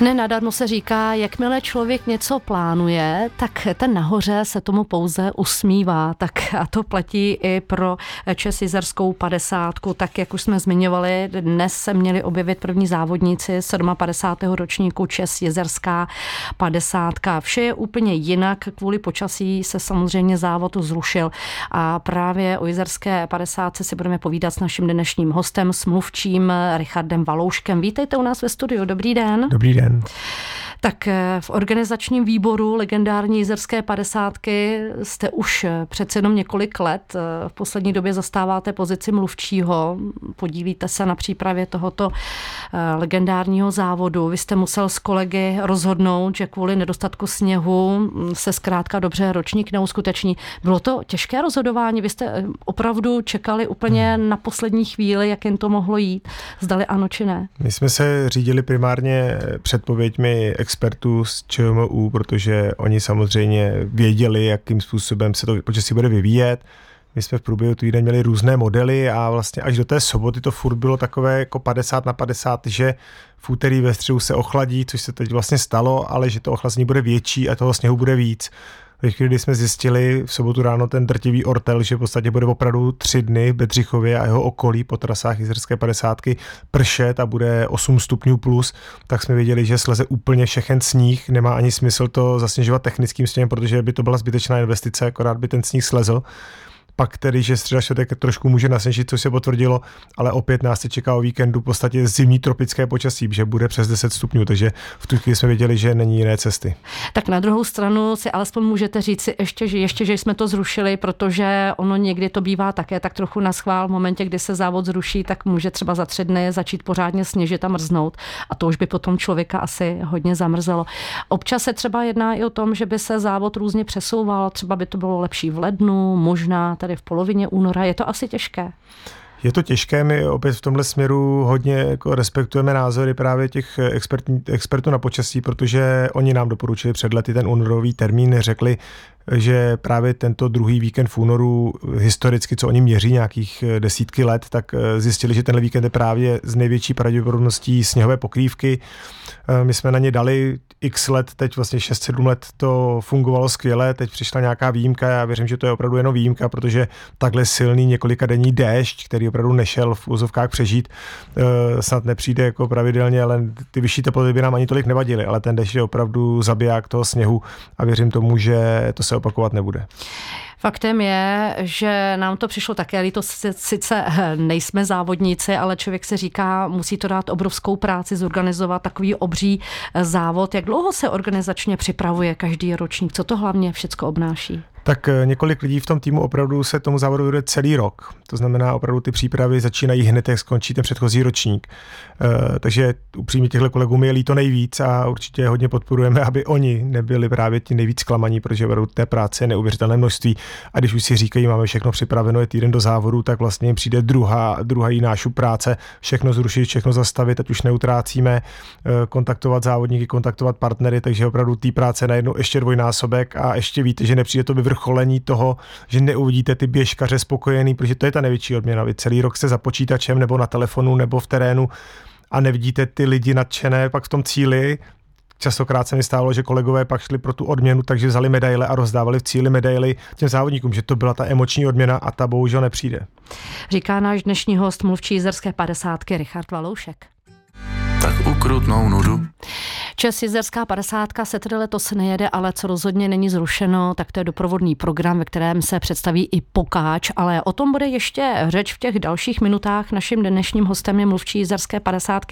Nenadarmo se říká, jakmile člověk něco plánuje, tak ten nahoře se tomu pouze usmívá. Tak a to platí i pro Čes Jizerskou padesátku. Tak jak už jsme zmiňovali, dnes se měli objevit první závodníci 57. ročníku Čes Jizerská padesátka. Vše je úplně jinak, kvůli počasí se samozřejmě závod zrušil a právě o Jizerské padesátce si budeme povídat s naším dnešním hostem, smluvčím Richardem Valouškem. Vítejte u nás ve studiu, dobrý den. Dobrý den. Amen. Tak eh, v organizačním výboru legendární jizerské padesátky jste už eh, přece jenom několik let. Eh, v poslední době zastáváte pozici mluvčího, podílíte se na přípravě tohoto legendárního závodu. Vy jste musel s kolegy rozhodnout, že kvůli nedostatku sněhu hm, se zkrátka dobře ročník neuskuteční. Bylo to těžké rozhodování? Vy jste opravdu čekali úplně hmm. na poslední chvíli, jak jen to mohlo jít? Zdali ano či ne? My jsme se řídili primárně předpověďmi expertů z ČMU, protože oni samozřejmě věděli, jakým způsobem se to počasí bude vyvíjet. My jsme v průběhu týdne měli různé modely a vlastně až do té soboty to furt bylo takové jako 50 na 50, že v úterý ve středu se ochladí, což se teď vlastně stalo, ale že to ochlazení bude větší a toho sněhu bude víc. Ve chvíli, kdy jsme zjistili v sobotu ráno ten drtivý ortel, že v podstatě bude opravdu tři dny v Bedřichově a jeho okolí po trasách Jizerské 50 pršet a bude 8 stupňů plus, tak jsme věděli, že sleze úplně všechen sníh, nemá ani smysl to zasněžovat technickým sněhem, protože by to byla zbytečná investice, akorát by ten sníh slezl pak tedy, že středa čtvrtek trošku může nasněžit, což se potvrdilo, ale opět nás se čeká o víkendu v podstatě zimní tropické počasí, že bude přes 10 stupňů, takže v tu chvíli jsme věděli, že není jiné cesty. Tak na druhou stranu si alespoň můžete říct si ještě, že ještě, že jsme to zrušili, protože ono někdy to bývá také tak trochu na schvál. V momentě, kdy se závod zruší, tak může třeba za tři dny začít pořádně sněžit a mrznout. A to už by potom člověka asi hodně zamrzelo. Občas se třeba jedná i o tom, že by se závod různě přesouval, třeba by to bylo lepší v lednu, možná tady v polovině února. Je to asi těžké. Je to těžké, my opět v tomhle směru hodně jako respektujeme názory právě těch expert, expertů na počasí, protože oni nám doporučili před lety ten únorový termín, řekli, že právě tento druhý víkend v únoru, historicky, co oni měří nějakých desítky let, tak zjistili, že tenhle víkend je právě z největší pravděpodobností sněhové pokrývky. My jsme na ně dali x let, teď vlastně 6-7 let to fungovalo skvěle, teď přišla nějaká výjimka, já věřím, že to je opravdu jenom výjimka, protože takhle silný několika denní déšť, který opravdu nešel v úzovkách přežít, eh, snad nepřijde jako pravidelně, ale ty vyšší teploty by nám ani tolik nevadily, ale ten déšť je opravdu zabiják toho sněhu a věřím tomu, že to se opakovat nebude. Faktem je, že nám to přišlo také líto, sice eh, nejsme závodníci, ale člověk se říká, musí to dát obrovskou práci zorganizovat takový obří eh, závod. Jak dlouho se organizačně připravuje každý ročník? Co to hlavně všechno obnáší? tak eh, několik lidí v tom týmu opravdu se tomu závodu jde celý rok. To znamená, opravdu ty přípravy začínají hned, jak skončí ten předchozí ročník. E, takže upřímně těchto kolegů mi je líto nejvíc a určitě hodně podporujeme, aby oni nebyli právě ti nejvíc klamaní, protože opravdu té práce neuvěřitelné množství. A když už si říkají, máme všechno připraveno, je týden do závodu, tak vlastně přijde druhá, druhá nášu práce, všechno zrušit, všechno zastavit, ať už neutrácíme, e, kontaktovat závodníky, kontaktovat partnery, takže opravdu té práce najednou ještě dvojnásobek. A ještě víte, že nepřijde to vyvrcholení vyvrcholení toho, že neuvidíte ty běžkaře spokojený, protože to je ta největší odměna. Vy celý rok jste za počítačem nebo na telefonu nebo v terénu a nevidíte ty lidi nadšené pak v tom cíli, Častokrát se mi stalo, že kolegové pak šli pro tu odměnu, takže vzali medaile a rozdávali v cíli medaily těm závodníkům, že to byla ta emoční odměna a ta bohužel nepřijde. Říká náš dnešní host, mluvčí Jizerské padesátky, Richard Valoušek. Tak ukrutnou nudu Čes Jizerská 50 se tedy letos nejede, ale co rozhodně není zrušeno, tak to je doprovodný program, ve kterém se představí i pokáč, ale o tom bude ještě řeč v těch dalších minutách. Naším dnešním hostem je mluvčí Jizerské 50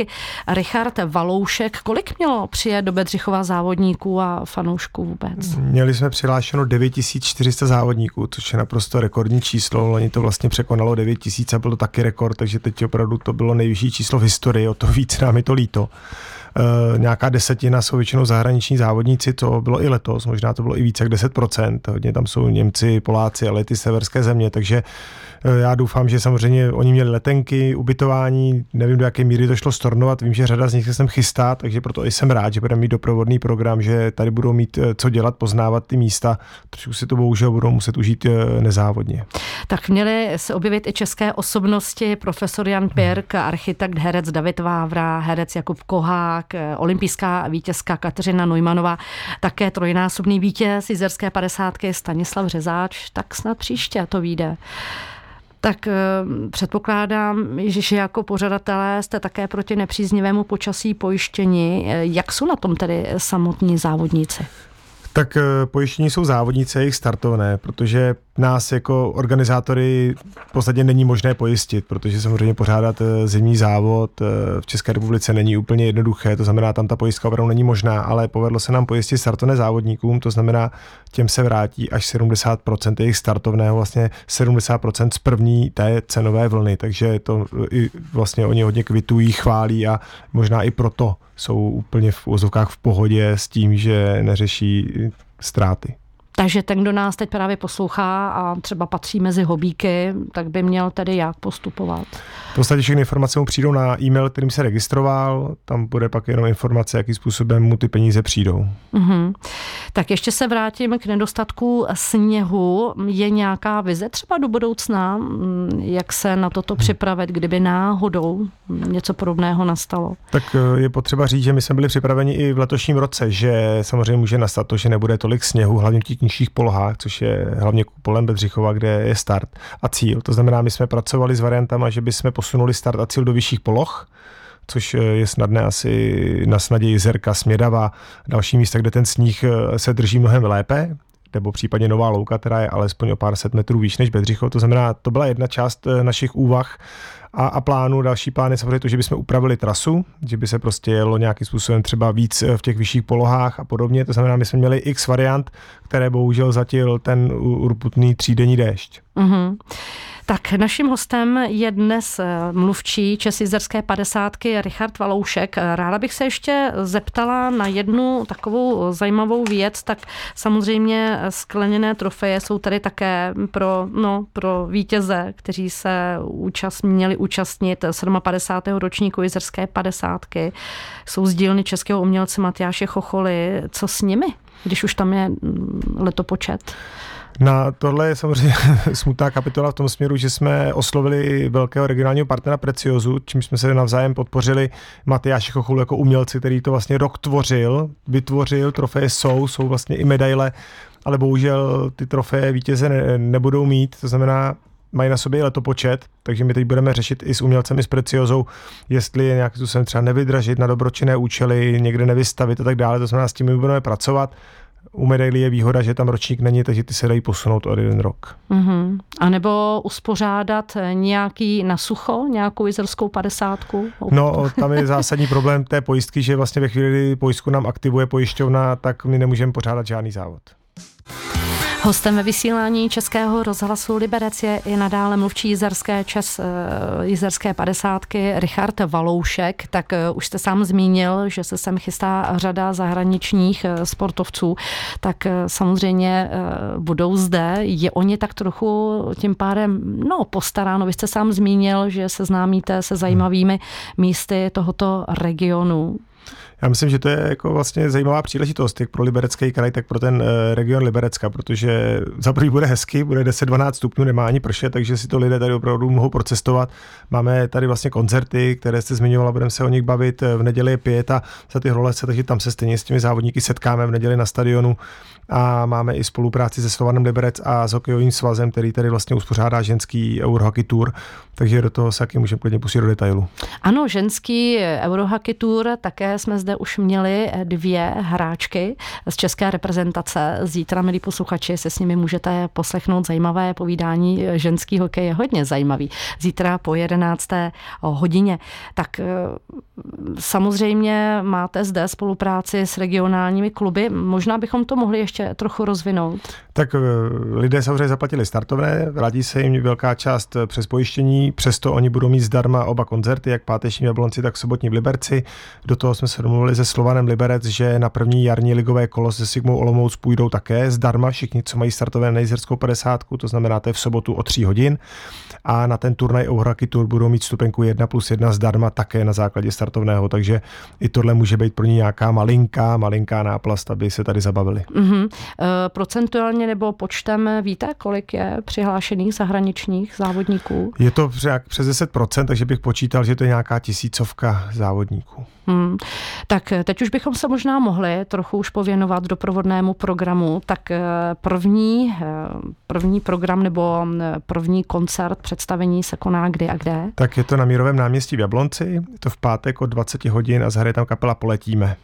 Richard Valoušek. Kolik mělo přijet do Bedřichova závodníků a fanoušků vůbec? Měli jsme přihlášeno 9400 závodníků, což je naprosto rekordní číslo. Loni to vlastně překonalo 9000 a byl to taky rekord, takže teď opravdu to bylo nejvyšší číslo v historii, o to víc nám je to líto. Uh, nějaká desetina jsou většinou zahraniční závodníci, to bylo i letos, možná to bylo i více jak 10%, hodně tam jsou Němci, Poláci, ale ty severské země, takže Eh, já doufám, že samozřejmě oni měli letenky, ubytování, nevím do jaké míry to šlo stornovat, vím, že řada z nich se sem chystá, takže proto i jsem rád, že budeme mít doprovodný program, že tady budou mít eh, co dělat, poznávat ty místa, trošku si to bohužel budou muset užít eh, nezávodně. Tak měly se objevit i české osobnosti, profesor Jan Pirk, architekt, herec David Vávra, herec Jakub Kohák, tak olympijská vítězka Kateřina Neumannová, také trojnásobný vítěz jizerské padesátky Stanislav Řezáč, tak snad příště to vyjde tak předpokládám, že jako pořadatelé jste také proti nepříznivému počasí pojištění. Jak jsou na tom tedy samotní závodníci? Tak eh, pojištění jsou závodníci jejich startovné, protože nás jako organizátory v podstatě není možné pojistit, protože samozřejmě pořádat eh, zimní závod eh, v České republice není úplně jednoduché, to znamená, tam ta pojistka opravdu není možná, ale povedlo se nám pojistit startovné závodníkům, to znamená, těm se vrátí až 70% jejich startovného, vlastně 70% z první té cenové vlny, takže to i vlastně oni hodně kvitují, chválí a možná i proto jsou úplně v úzovkách v pohodě s tím, že neřeší ztráty. Takže ten, kdo nás teď právě poslouchá a třeba patří mezi hobíky, tak by měl tedy jak postupovat? V podstatě všechny informace mu přijdou na e-mail, kterým se registroval, tam bude pak jenom informace, jakým způsobem mu ty peníze přijdou. Mm-hmm. Tak ještě se vrátím k nedostatku sněhu. Je nějaká vize třeba do budoucna, mm, jak se na toto hmm. připravit, kdyby náhodou něco podobného nastalo? Tak eh, je potřeba říct, že my jsme byli připraveni i v letošním roce, že samozřejmě může nastat to, že nebude tolik sněhu, hlavně v těch nižších polohách, což je hlavně polem Bedřichova, kde je start a cíl. To znamená, my jsme pracovali s variantama, že bychom posunuli start a cíl do vyšších poloh, což je snadné asi na snadě Jezerka, Smědava, další místa, kde ten sníh eh, se drží mnohem lépe, nebo případně Nová Louka, která je alespoň o pár set metrů výš než Bedřichov. To znamená, to byla jedna část eh, našich úvah a, a plánu. Další plán je samozřejmě to, že bychom upravili trasu, že by se prostě jelo nějakým způsobem třeba víc eh, v těch vyšších polohách a podobně. To znamená, my jsme měli x variant, které bohužel zatil ten urputný třídenní déšť. Mm-hmm. Tak naším hostem je dnes eh, mluvčí Česizerské padesátky Richard Valoušek. Ráda bych se ještě zeptala na jednu takovou zajímavou věc, tak samozřejmě skleněné trofeje jsou tady také pro, no, pro vítěze, kteří se účast, měli účastnit 57. ročníku Jizerské padesátky. Jsou z dílny českého umělce Matyáše Chocholy. Co s nimi, když už tam je mm, letopočet? Na tohle je samozřejmě smutná kapitola v tom směru, že jsme oslovili velkého regionálního partnera Preciozu, čím jsme se navzájem podpořili Matyáši Chochulu jako umělci, který to vlastně rok tvořil, vytvořil, trofeje jsou, jsou vlastně i medaile, ale bohužel ty trofeje vítěze ne, nebudou mít, to znamená, mají na sobě letopočet, takže my teď budeme řešit i s umělcem, i s preciozou, jestli je nějaký způsobem třeba nevydražit na dobročinné účely, někde nevystavit a tak dále. To znamená, s tím my budeme pracovat u medailí je výhoda, že tam ročník není, takže ty se dají posunout o jeden rok. Mm-hmm. A nebo uspořádat nějaký na sucho, nějakou jizerskou padesátku? No, tam je zásadní problém té pojistky, že vlastně ve chvíli, kdy pojistku nám aktivuje pojišťovna, tak my nemůžeme pořádat žádný závod. Hostem ve vysílání Českého rozhlasu Liberec je i nadále mluvčí jizerské, čes, eh, jizerské padesátky Richard Valoušek. Tak eh, už jste sám zmínil, že se sem chystá řada zahraničních eh, sportovců, tak samozřejmě budou zde. Je o ně tak trochu tím pádem no, postaráno. Vy jste sám zmínil, že se známíte se zajímavými místy tohoto regionu. Já myslím, že to je jako vlastně zajímavá příležitost, jak pro Liberecký kraj, tak pro ten eh, region Liberecka, protože za prvý bude hezky, bude 10-12 stupňů, nemá ani prše, takže si to lidé tady opravdu mohou procestovat. Máme tady vlastně koncerty, které jste zmiňovala, budeme se o nich bavit. V neděli je pěta za ty rolece, takže tam se stejně s těmi závodníky setkáme v neděli na stadionu a máme i spolupráci se Slovanem Liberec a s hokejovým svazem, který tady vlastně uspořádá ženský Eurohockey Tour, takže do toho se taky můžeme klidně pustit do detailu. Ano, ženský Eurohockey Tour, také jsme zde už měli dvě hráčky z české reprezentace. Zítra, milí posluchači, se s nimi můžete poslechnout zajímavé povídání. Ženský hokej je hodně zajímavý. Zítra po 11. hodině. Tak eh, samozřejmě máte zde spolupráci s regionálními kluby. Možná bychom to mohli ještě trochu rozvinout. Tak eh, lidé samozřejmě zaplatili startovné, vrátí se jim velká část eh, přes pojištění, přesto oni budou mít zdarma oba koncerty, jak páteční v Jablonci, tak sobotní v Liberci. Do toho jsme se domluvili se Slovanem Liberec, že na první jarní ligové kolo se Sigmou Olomouc půjdou také zdarma všichni, co mají startové na Jizerskou 50, to znamená to je v sobotu o 3 hodin. A na ten turnaj Ouhraky Tour budou mít stupenku 1 plus 1 zdarma také na základě startovného, takže i tohle může být pro ně nějaká malinká, malinká náplast, aby se tady zabavili. Mm-hmm. E, procentuálně nebo počtem víte, kolik je přihlášených zahraničních závodníků? Je to přes 10%, takže bych počítal, že to je nějaká tisícovka závodníků. Hmm. Tak teď už bychom se možná mohli trochu už pověnovat doprovodnému programu. Tak eh, první, eh, první program nebo eh, první koncert, představení se koná kdy a kde? Tak je to na Mírovém náměstí v Jablonci, je to v pátek od 20 hodin a zahraje tam kapela Poletíme.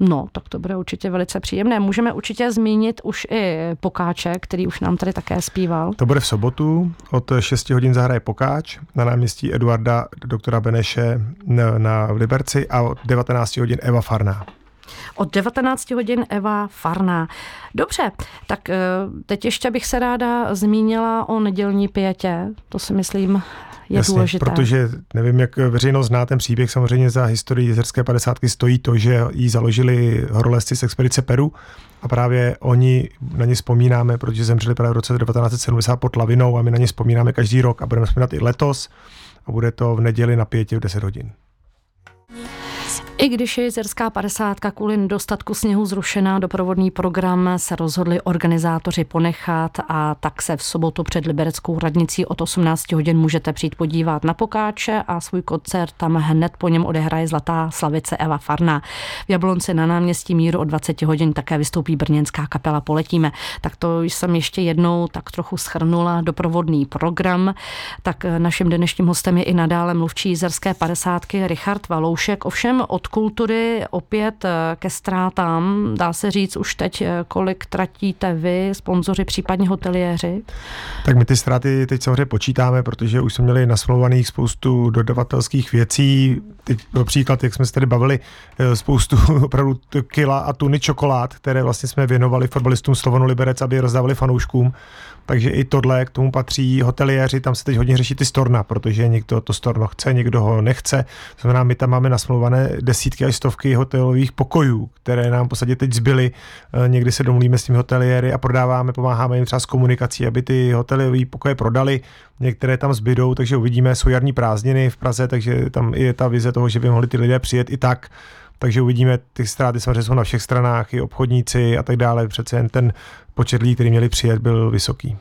No, tak to bude určitě velice příjemné. Můžeme určitě zmínit už i Pokáče, který už nám tady také zpíval. To bude v sobotu, od 6 hodin zahraje Pokáč na náměstí Eduarda doktora Beneše na, na Liberci a od 19 hodin Eva Farná. Od 19 hodin Eva Farná. Dobře, tak eh, teď ještě bych se ráda zmínila o nedělní pětě. To si myslím je Jasně, důležité. protože nevím, jak veřejnost zná ten příběh, samozřejmě za historii jezerské padesátky stojí to, že ji založili horolezci z expedice Peru a právě oni na ně vzpomínáme, protože zemřeli právě v roce 1970 pod lavinou a my na ně vzpomínáme každý rok a budeme vzpomínat i letos a bude to v neděli na pěti v 10 hodin. I když je jezerská padesátka kvůli nedostatku sněhu zrušená, doprovodný program se rozhodli organizátoři ponechat a tak se v sobotu před Libereckou radnicí od 18 hodin můžete přijít podívat na Pokáče a svůj koncert tam hned po něm odehraje Zlatá slavice Eva Farna. V Jablonci na náměstí Míru od 20 hodin také vystoupí brněnská kapela Poletíme. Tak to jsem ještě jednou tak trochu schrnula doprovodný program. Tak naším dnešním hostem je i nadále mluvčí jezerské padesátky Richard Valoušek. Ovšem od kultury opět eh, ke ztrátám. Dá se říct už teď, eh, kolik tratíte vy, sponzoři, případně hoteliéři? Tak my ty ztráty teď samozřejmě počítáme, protože už jsme měli nasmlouvaných spoustu dodavatelských věcí. Teď příklad, jak jsme se tady bavili, eh, spoustu opravdu kila a tuny čokolád, které vlastně jsme věnovali fotbalistům Slovanu Liberec, aby je rozdávali fanouškům. Takže i tohle k tomu patří hoteliéři, tam se teď hodně řeší ty storna, protože někdo to storno chce, někdo ho nechce. To znamená, my tam máme nasmluvané desítky až stovky hotelových pokojů, které nám v podstatě teď zbyly. Eh, někdy se domluvíme s těmi hoteliéry a prodáváme, pomáháme jim třeba s komunikací, aby ty hotelové pokoje prodali. Některé tam zbydou, takže uvidíme, jsou jarní prázdniny v Praze, takže tam je ta vize toho, že by mohli ty lidé přijet i tak takže uvidíme, ty ztráty samozřejmě jsou na všech stranách, i obchodníci a tak dále. Přece jen ten počet lidí, který měli přijet, byl vysoký.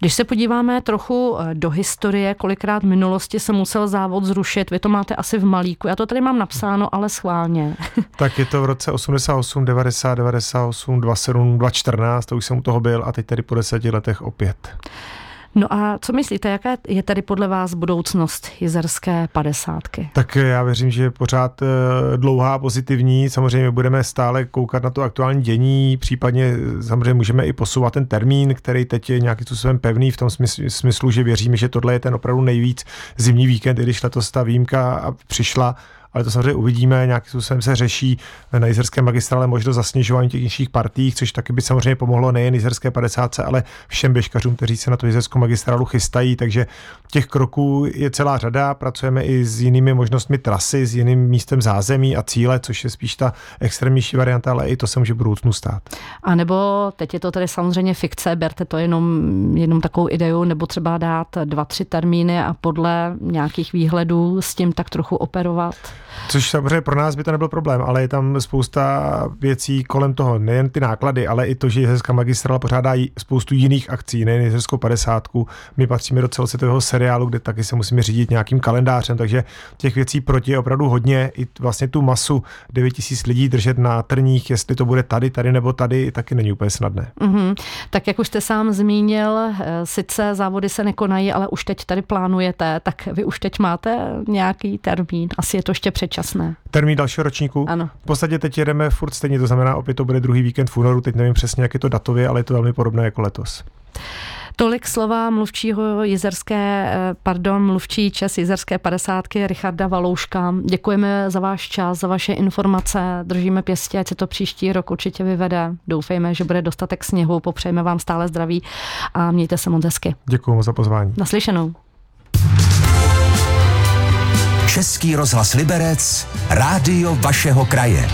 Když se podíváme trochu eh, do historie, kolikrát v minulosti se musel závod zrušit, vy to máte asi v malíku, já to tady mám napsáno, ale schválně. tak je to v roce 88, 90, 98, 27, 2014, to už jsem u toho byl a teď tady po deseti letech opět. No a co myslíte, jaká je tady podle vás budoucnost jezerské padesátky? Tak já věřím, že je pořád eh, dlouhá, pozitivní. Samozřejmě budeme stále koukat na to aktuální dění, případně samozřejmě můžeme i posouvat ten termín, který teď je nějakým způsobem pevný v tom smyslu, že věříme, že tohle je ten opravdu nejvíc zimní víkend, i když letos ta výjimka přišla ale to samozřejmě uvidíme, nějakým způsobem se řeší na jizerské magistrále možnost zasněžování těch nižších partích, což taky by samozřejmě pomohlo nejen jizerské 50, ale všem běžkařům, kteří se na tu jizerskou magistrálu chystají, takže těch kroků je celá řada, pracujeme i s jinými možnostmi trasy, s jiným místem zázemí a cíle, což je spíš ta extrémnější varianta, ale i to se může budoucnu stát. A nebo teď je to tady samozřejmě fikce, berte to jenom, jenom takovou ideu, nebo třeba dát dva, tři termíny a podle nějakých výhledů s tím tak trochu operovat. Což samozřejmě pro nás by to nebyl problém, ale je tam spousta věcí kolem toho. Nejen ty náklady, ale i to, že Jizerská magistrála pořádá spoustu jiných akcí, nejen Jizerskou padesátku. My patříme do celosvětového seriálu, kde taky se musíme řídit nějakým kalendářem, takže těch věcí proti je opravdu hodně. I vlastně tu masu 9000 lidí držet na trních, jestli to bude tady, tady nebo tady, taky není úplně snadné. Mm-hmm. Tak jak už jste sám zmínil, eh, sice závody se nekonají, ale už teď tady plánujete, tak vy už teď máte nějaký termín. Asi je to ještě předčasné. Termín dalšího ročníku? Ano. V podstatě teď jedeme furt stejně, to znamená, opět to bude druhý víkend v únoru, teď nevím přesně, jak je to datově, ale je to velmi podobné jako letos. Tolik slova mluvčího jizerské, eh, pardon, mluvčí čes jizerské padesátky Richarda Valouška. Děkujeme za váš čas, za vaše informace, držíme pěstě, ať se to příští rok určitě vyvede. Doufejme, že bude dostatek sněhu, popřejeme vám stále zdraví a mějte se moc hezky. Děkuji za pozvání. Naslyšenou. Český rozhlas Liberec, rádio vašeho kraje.